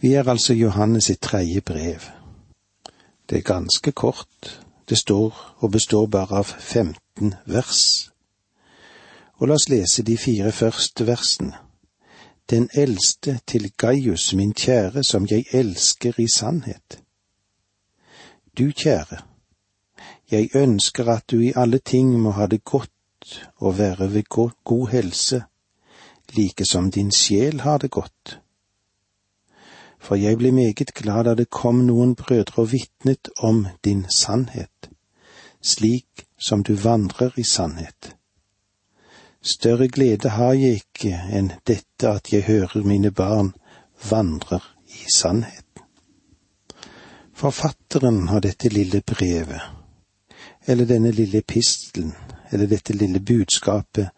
Vi er altså Johannes sitt tredje brev. Det er ganske kort, det står og består bare av 15 vers. Og la oss lese de fire første versene. Den eldste til Gaius, min kjære, som jeg elsker i sannhet. Du kjære, jeg ønsker at du i alle ting må ha det godt og være ved god helse, like som din sjel har det godt for jeg ble meget glad da det kom noen brødre og vitnet om din sannhet, slik som du vandrer i sannhet. Større glede har jeg ikke enn dette at jeg hører mine barn vandrer i sannhet. Forfatteren av dette lille brevet, eller denne lille epistelen, eller dette lille budskapet,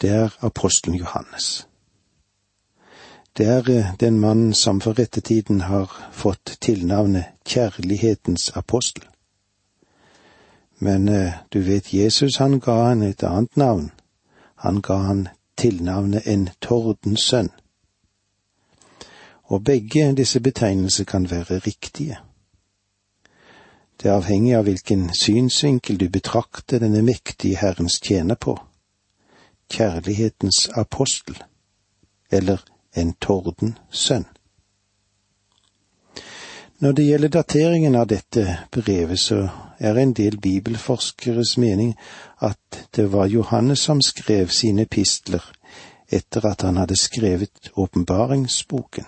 det er apostelen Johannes. Det er eh, den mannen som for ettertiden har fått tilnavnet Kjærlighetens apostel. Men eh, du vet, Jesus han ga han et annet navn. Han ga han tilnavnet en tordensønn. Og begge disse betegnelser kan være riktige. Det er avhengig av hvilken synsvinkel du betrakter denne mektige Herrens tjener på. Kjærlighetens apostel, eller en tordensønn. Når det gjelder dateringen av dette brevet, så er en del bibelforskeres mening at det var Johannes som skrev sine pistler etter at han hadde skrevet åpenbaringsboken.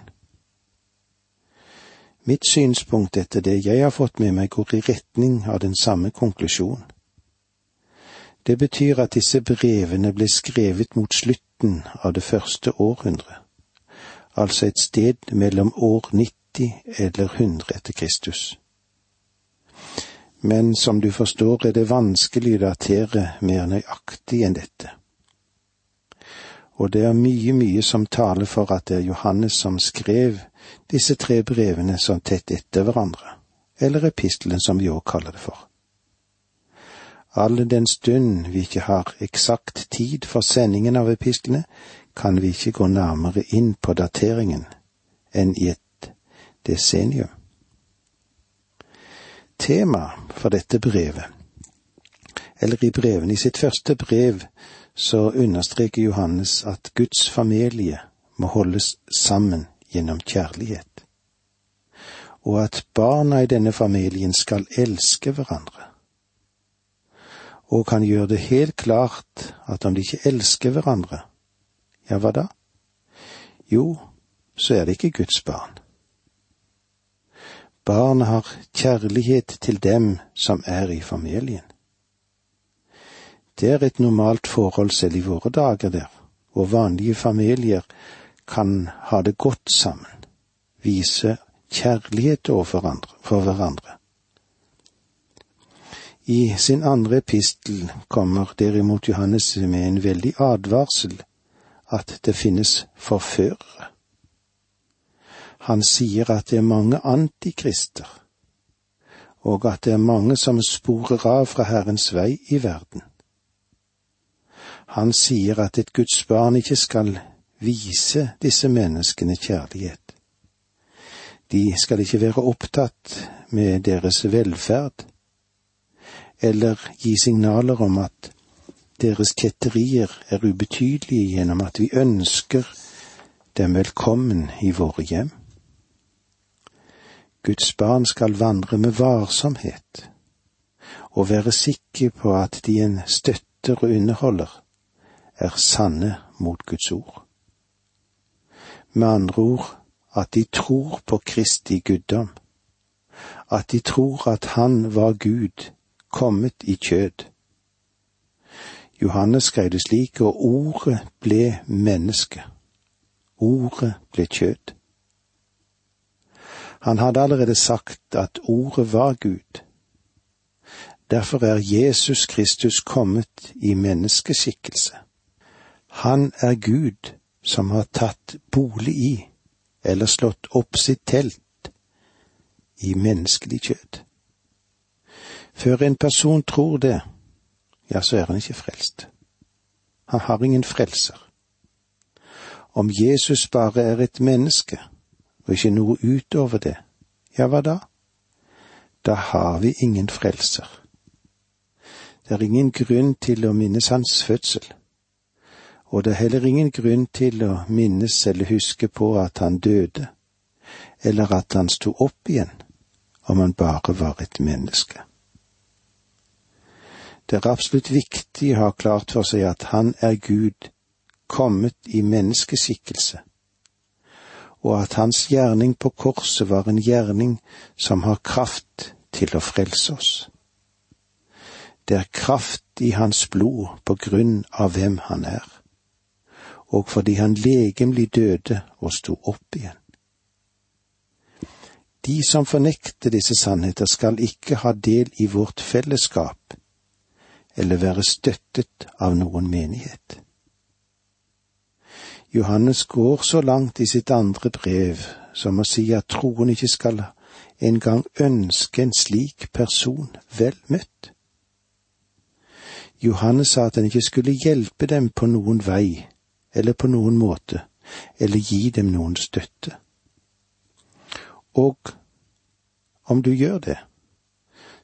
Mitt synspunkt etter det jeg har fått med meg, går i retning av den samme konklusjonen. Det betyr at disse brevene ble skrevet mot slutten av det første århundret altså et sted mellom år 90 eller 100 etter Kristus. Men som du forstår er det vanskelig å datere mer nøyaktig enn dette. Og det er mye, mye som taler for at det er Johannes som skrev disse tre brevene så tett etter hverandre, eller epistelen som vi òg kaller det for. All den stund vi ikke har eksakt tid for sendingen av epistlene, kan vi ikke gå nærmere inn på dateringen enn i et desenium. Tema for dette brevet, eller i brevene i sitt første brev, så understreker Johannes at Guds familie må holdes sammen gjennom kjærlighet, og at barna i denne familien skal elske hverandre. Og kan gjøre det helt klart at om de ikke elsker hverandre, ja, hva da? Jo, så er det ikke Guds barn. Barnet har kjærlighet til dem som er i familien. Det er et normalt forhold selv i våre dager der, og vanlige familier kan ha det godt sammen, vise kjærlighet overfor hverandre, for hverandre. I sin andre epistel kommer derimot Johannes med en veldig advarsel at det finnes forførere. Han sier at det er mange antikrister, og at det er mange som sporer av fra Herrens vei i verden. Han sier at et Guds barn ikke skal vise disse menneskene kjærlighet. De skal ikke være opptatt med deres velferd, eller gi signaler om at deres kjetterier er ubetydelige gjennom at vi ønsker dem velkommen i våre hjem. Guds barn skal vandre med varsomhet og være sikre på at de en støtter og underholder, er sanne mot Guds ord. Med andre ord at de tror på Kristi guddom, at de tror at Han var Gud kommet i kjød Johannes skrev det slik, og ordet ble menneske. Ordet ble kjød. Han hadde allerede sagt at ordet var Gud. Derfor er Jesus Kristus kommet i menneskeskikkelse. Han er Gud som har tatt bolig i, eller slått opp sitt telt, i menneskelig kjød. Før en person tror det, ja, så er han ikke frelst. Han har ingen frelser. Om Jesus bare er et menneske, og ikke noe utover det, ja, hva da? Da har vi ingen frelser. Det er ingen grunn til å minnes hans fødsel, og det er heller ingen grunn til å minnes eller huske på at han døde, eller at han sto opp igjen, om han bare var et menneske. Det er absolutt viktig å ha klart for seg at han er Gud, kommet i menneskeskikkelse, og at hans gjerning på korset var en gjerning som har kraft til å frelse oss. Det er kraft i hans blod på grunn av hvem han er, og fordi han legemlig døde og sto opp igjen. De som fornekter disse sannheter, skal ikke ha del i vårt fellesskap eller være støttet av noen menighet. Johannes går så langt i sitt andre brev som å si at troen ikke skal engang ønske en slik person vel møtt. Johannes sa at han ikke skulle hjelpe dem på noen vei eller på noen måte, eller gi dem noen støtte. Og om du gjør det,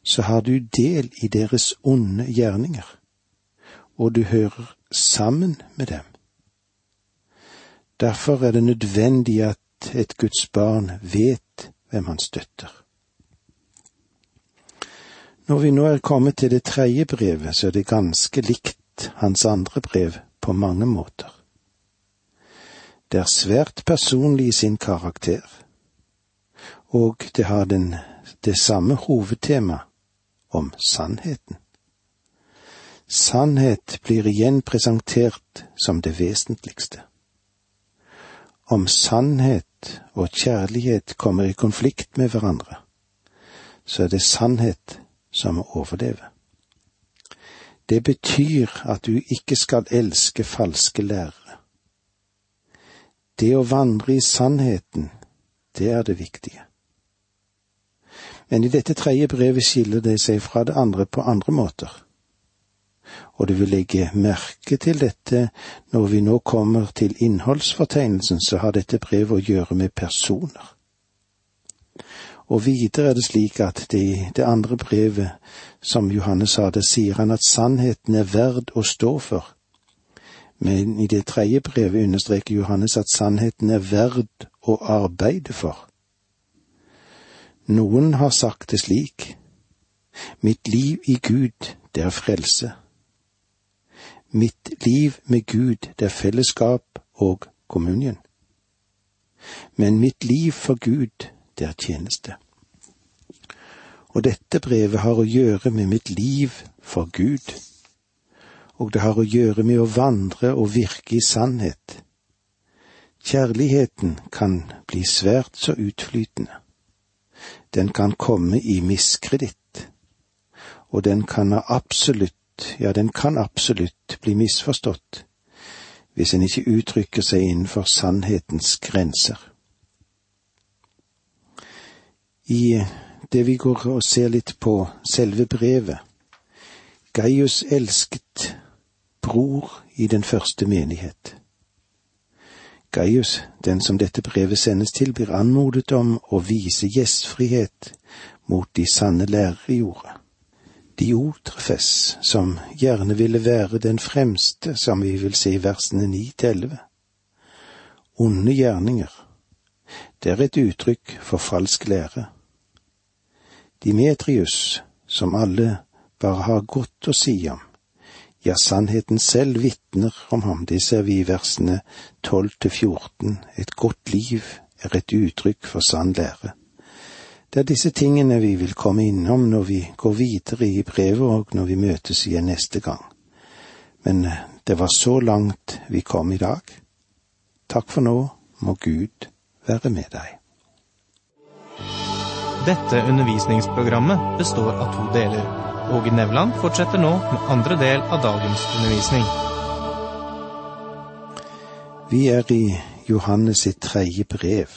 så har du del i deres onde gjerninger, og du hører sammen med dem. Derfor er det nødvendig at et Guds barn vet hvem han støtter. Når vi nå er kommet til det tredje brevet, så er det ganske likt hans andre brev på mange måter. Det er svært personlig i sin karakter, og det har den, det samme hovedtema om sannheten. Sannhet blir igjen presentert som det vesentligste om sannhet og kjærlighet kommer i konflikt med hverandre, så er det sannhet som må overleve. Det betyr at du ikke skal elske falske lærere. Det å vandre i sannheten, det er det viktige. Men i dette tredje brevet skiller det seg fra det andre på andre måter og du vil legge merke til dette når vi nå kommer til innholdsfortegnelsen, så har dette brevet å gjøre med personer. Og videre er det slik at det i det andre brevet, som Johannes sa, det sier han at sannheten er verd å stå for. Men i det tredje brevet understreker Johannes at sannheten er verd å arbeide for. Noen har sagt det slik, mitt liv i Gud, det er frelse. Mitt liv med Gud, det er fellesskap og kommunen. Men mitt liv for Gud, det er tjeneste. Og dette brevet har å gjøre med mitt liv for Gud, og det har å gjøre med å vandre og virke i sannhet. Kjærligheten kan bli svært så utflytende. Den kan komme i miskreditt, og den kan ha absolutt ja, den kan absolutt bli misforstått hvis en ikke uttrykker seg innenfor sannhetens grenser. I det vi går og ser litt på selve brevet, Gaius elsket bror i den første menighet. Gaius, den som dette brevet sendes til, blir anmodet om å vise gjestfrihet mot de sanne lærere i jorda. Diotrefes, som gjerne ville være den fremste, som vi vil se i versene ni til elleve. Onde gjerninger, det er et uttrykk for falsk lære. Dimetrius, som alle bare har godt å si om, ja, sannheten selv vitner om ham, det ser vi i versene tolv til fjorten, et godt liv er et uttrykk for sann lære. Det er disse tingene vi vil komme innom når vi går videre i brevet og når vi møtes igjen neste gang. Men eh, det var så langt vi kom i dag. Takk for nå, må Gud være med deg. Dette undervisningsprogrammet består av to deler. Åge Nevland fortsetter nå med andre del av dagens undervisning. Vi er i Johannes sitt tredje brev.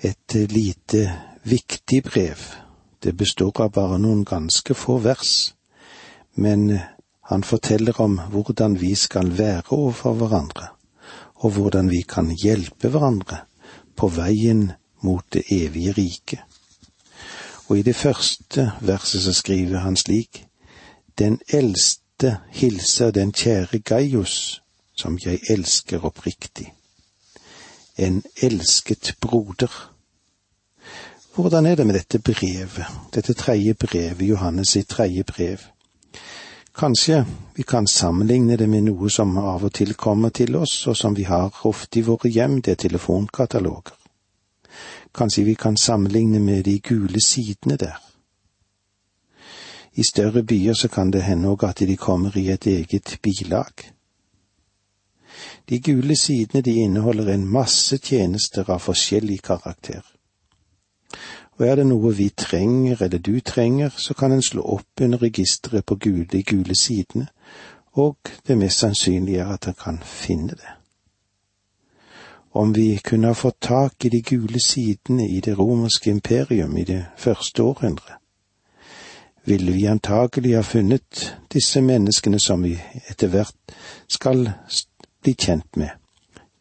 Et lite viktig brev. Det består av bare noen ganske få vers, men han forteller om hvordan vi skal være overfor hverandre, og hvordan vi kan hjelpe hverandre på veien mot det evige riket. Og i det første verset så skriver han slik, Den eldste hilser den kjære Gaius, som jeg elsker oppriktig. En elsket broder. Hvordan er det med dette brevet, dette tredje brevet, Johannes sitt tredje brev? Kanskje vi kan sammenligne det med noe som av og til kommer til oss, og som vi har ofte i våre hjem, det er telefonkataloger. Kanskje vi kan sammenligne med de gule sidene der. I større byer så kan det hende òg at de kommer i et eget bilag. De gule sidene de inneholder en masse tjenester av forskjellig karakter. Og er det noe vi trenger eller du trenger, så kan en slå opp under registeret på de gule sidene, og det mest sannsynlige er at en kan finne det. Om vi kunne ha fått tak i de gule sidene i det romerske imperium i det første århundret, ville vi antagelig ha funnet disse menneskene som vi etter hvert skal bli kjent med.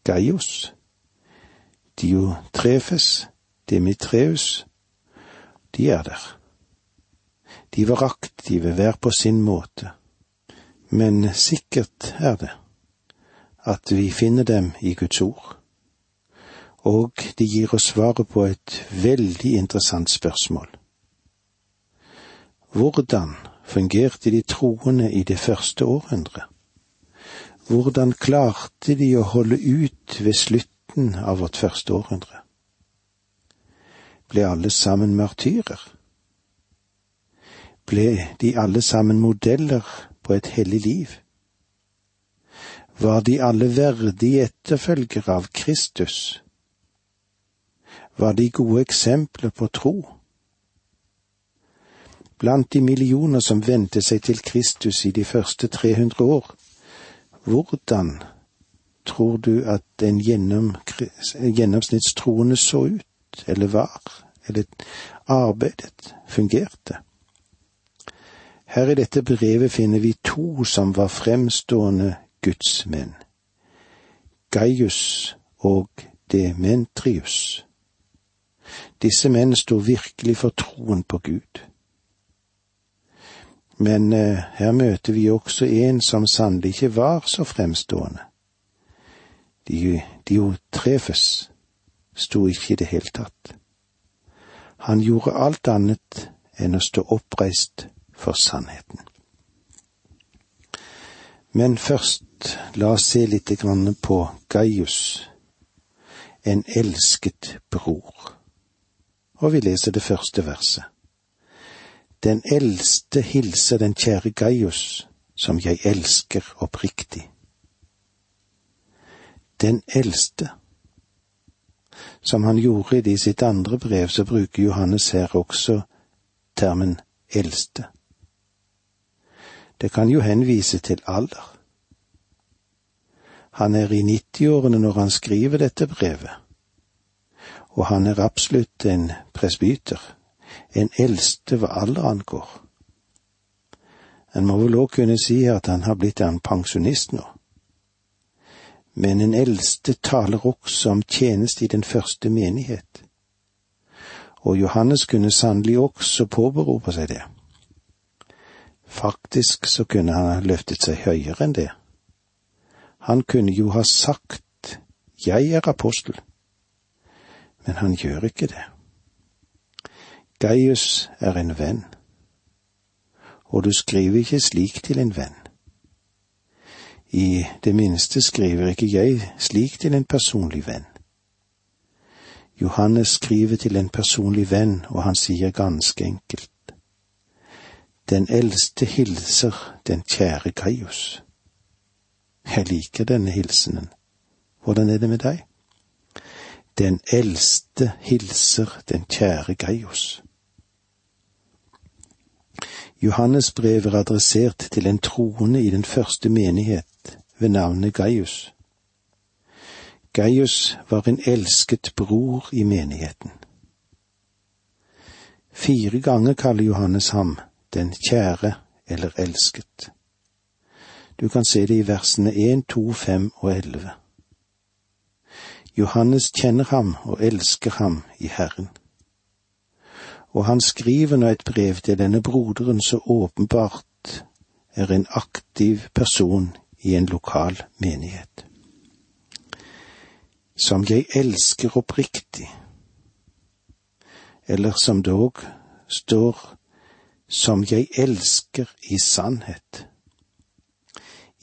Gaius, Diotrefes, Demitreus, de er der. De var aktive hver på sin måte, men sikkert er det at vi finner dem i Guds ord, og de gir oss svaret på et veldig interessant spørsmål. Hvordan fungerte de troende i det første århundret? Hvordan klarte de å holde ut ved slutten av vårt første århundre? Ble alle sammen martyrer? Ble de alle sammen modeller på et hellig liv? Var de alle verdige etterfølgere av Kristus? Var de gode eksempler på tro? Blant de millioner som vendte seg til Kristus i de første 300 år, hvordan tror du at en gjennom, gjennomsnittstroende så ut, eller var, eller arbeidet, fungerte? Her i dette brevet finner vi to som var fremstående gudsmenn, Gaius og Dementrius. Disse menn sto virkelig for troen på Gud. Men eh, her møter vi også en som sannelig ikke var så fremstående. De, Diotrefes sto ikke i det hele tatt. Han gjorde alt annet enn å stå oppreist for sannheten. Men først, la oss se litt på Gaius, en elsket bror. Og vi leser det første verset. Den eldste hilser den kjære Gaius, som jeg elsker oppriktig. Den eldste. Som han gjorde i sitt andre brev, så bruker Johannes her også termen eldste. Det kan jo henvise til alder. Han er i nittiårene når han skriver dette brevet, og han er absolutt en presbyter en eldste hva alder angår. En må vel òg kunne si at han har blitt en pensjonist nå. Men en eldste taler også om tjeneste i den første menighet. Og Johannes kunne sannelig også påberope seg det. Faktisk så kunne han ha løftet seg høyere enn det. Han kunne jo ha sagt jeg er apostel, men han gjør ikke det. Gaius er en venn, og du skriver ikke slik til en venn. I det minste skriver ikke jeg slik til en personlig venn. Johannes skriver til en personlig venn, og han sier ganske enkelt. Den eldste hilser den kjære Gaius. Jeg liker denne hilsenen. Hvordan er det med deg? Den eldste hilser den kjære Gaius. Johannes brev er adressert til en troende i den første menighet ved navnet Gaius. Gaius var en elsket bror i menigheten. Fire ganger kaller Johannes ham den kjære eller elsket. Du kan se det i versene 1, 2, 5 og 11. Johannes kjenner ham og elsker ham i Herren. Og han skriver nå et brev til denne broderen så åpenbart er en aktiv person i en lokal menighet. Som jeg elsker oppriktig, eller som dog står som jeg elsker i sannhet.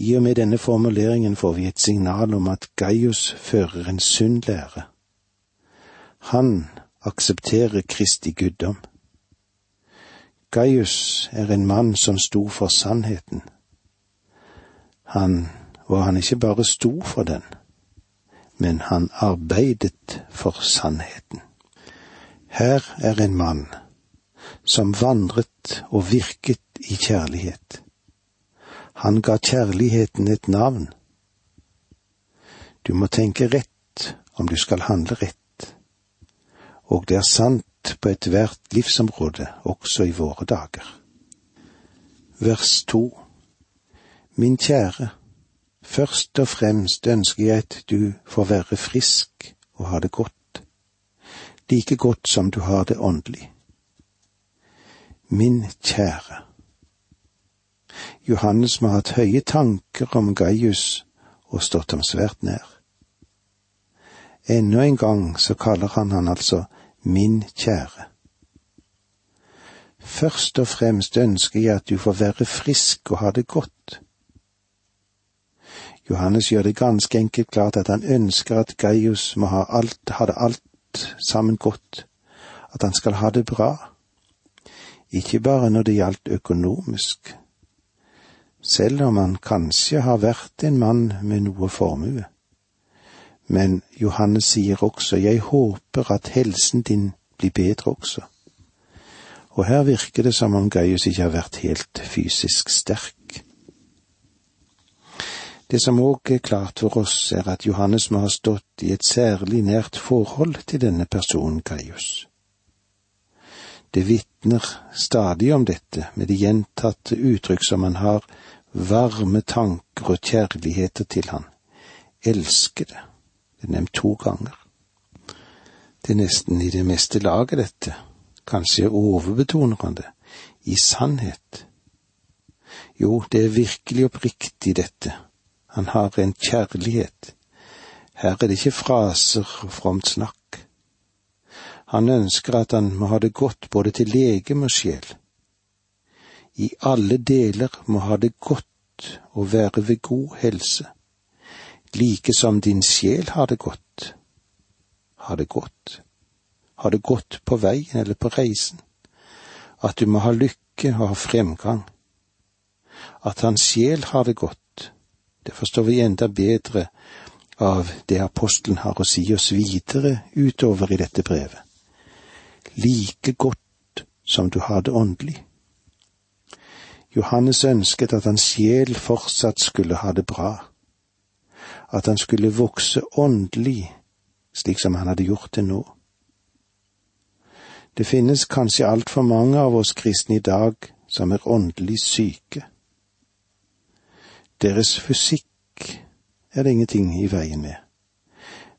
I og med denne formuleringen får vi et signal om at Gaius fører en sunn lære. Han aksepterer Kristi guddom. Gaius er en mann som sto for sannheten. Han, og han ikke bare sto for den, men han arbeidet for sannheten. Her er en mann som vandret og virket i kjærlighet. Han ga kjærligheten et navn. Du må tenke rett om du skal handle rett, og det er sant på ethvert livsområde, også i våre dager. Vers to Min kjære, først og fremst ønsker jeg at du får være frisk og ha det godt, like godt som du har det åndelig. Min kjære. Johannes må ha hatt høye tanker om Gaius og stått ham svært nær. Enda en gang så kaller han han altså min kjære. Først og fremst ønsker jeg at du får være frisk og ha det godt. Johannes gjør det ganske enkelt klart at han ønsker at Gaius må ha, alt, ha det alt sammen godt, at han skal ha det bra, ikke bare når det gjaldt økonomisk, selv om han kanskje har vært en mann med noe formue. Men Johannes sier også, jeg håper at helsen din blir bedre også. Og her virker det som om Gaius ikke har vært helt fysisk sterk. Det som òg er klart for oss, er at Johannes må ha stått i et særlig nært forhold til denne personen Gaius. Det vitner stadig om dette med de gjentatte uttrykk som han har varme tanker og kjærligheter til han. Elskede. Det er nevnt to ganger. Det er nesten i det meste laget, dette. Kanskje overbetoner han det. I sannhet. Jo, det er virkelig oppriktig, dette. Han har en kjærlighet. Her er det ikke fraser og fromt snakk. Han ønsker at han må ha det godt både til legeme og sjel i alle deler må ha det godt og være ved god helse, like som din sjel har det godt. Ha det godt. Ha det godt på veien eller på reisen. At du må ha lykke og ha fremgang. At hans sjel har det godt, det forstår vi enda bedre av det apostelen har å si oss videre utover i dette brevet. Like godt som du har det åndelig. Johannes ønsket at hans sjel fortsatt skulle ha det bra, at han skulle vokse åndelig, slik som han hadde gjort det nå. Det finnes kanskje altfor mange av oss kristne i dag som er åndelig syke. Deres fysikk er det ingenting i veien med,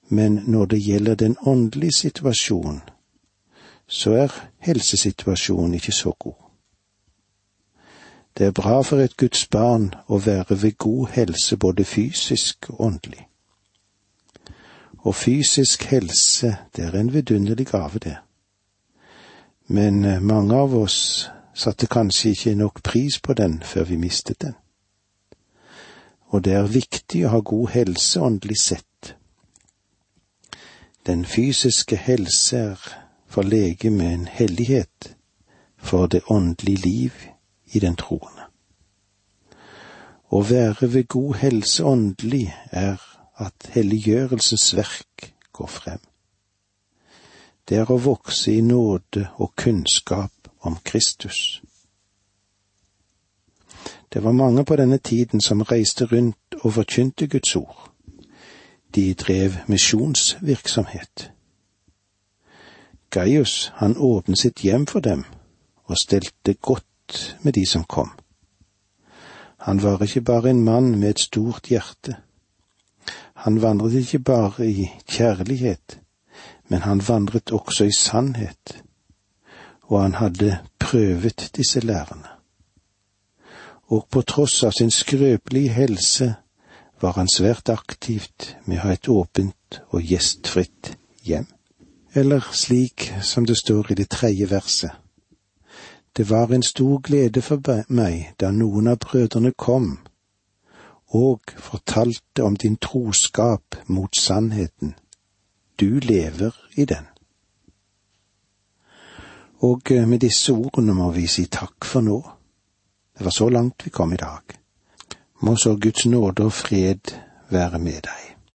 men når det gjelder den åndelige situasjonen, så er helsesituasjonen ikke så god. Det er bra for et Guds barn å være ved god helse både fysisk og åndelig. Og fysisk helse, det er en vidunderlig gave, det. Men eh, mange av oss satte kanskje ikke nok pris på den før vi mistet den. Og det er viktig å ha god helse åndelig sett. Den fysiske helse er for legemet en hellighet for det åndelige liv i den troende. Å være ved god helse åndelig er at helliggjørelsesverk går frem. Det er å vokse i nåde og kunnskap om Kristus. Det var mange på denne tiden som reiste rundt og forkynte Guds ord. De drev misjonsvirksomhet. Gaius, han åpnet sitt hjem for dem og stelte med de som kom. Han var ikke bare en mann med et stort hjerte. Han vandret ikke bare i kjærlighet, men han vandret også i sannhet, og han hadde prøvet disse lærerne. Og på tross av sin skrøpelige helse var han svært aktivt med å ha et åpent og gjestfritt hjem. Eller slik som det står i det tredje verset. Det var en stor glede for meg da noen av brødrene kom og fortalte om din troskap mot sannheten. Du lever i den. Og med disse ordene må vi si takk for nå. Det var så langt vi kom i dag. Må så Guds nåde og fred være med deg.